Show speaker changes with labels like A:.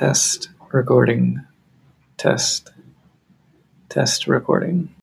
A: Test recording. Test. Test recording.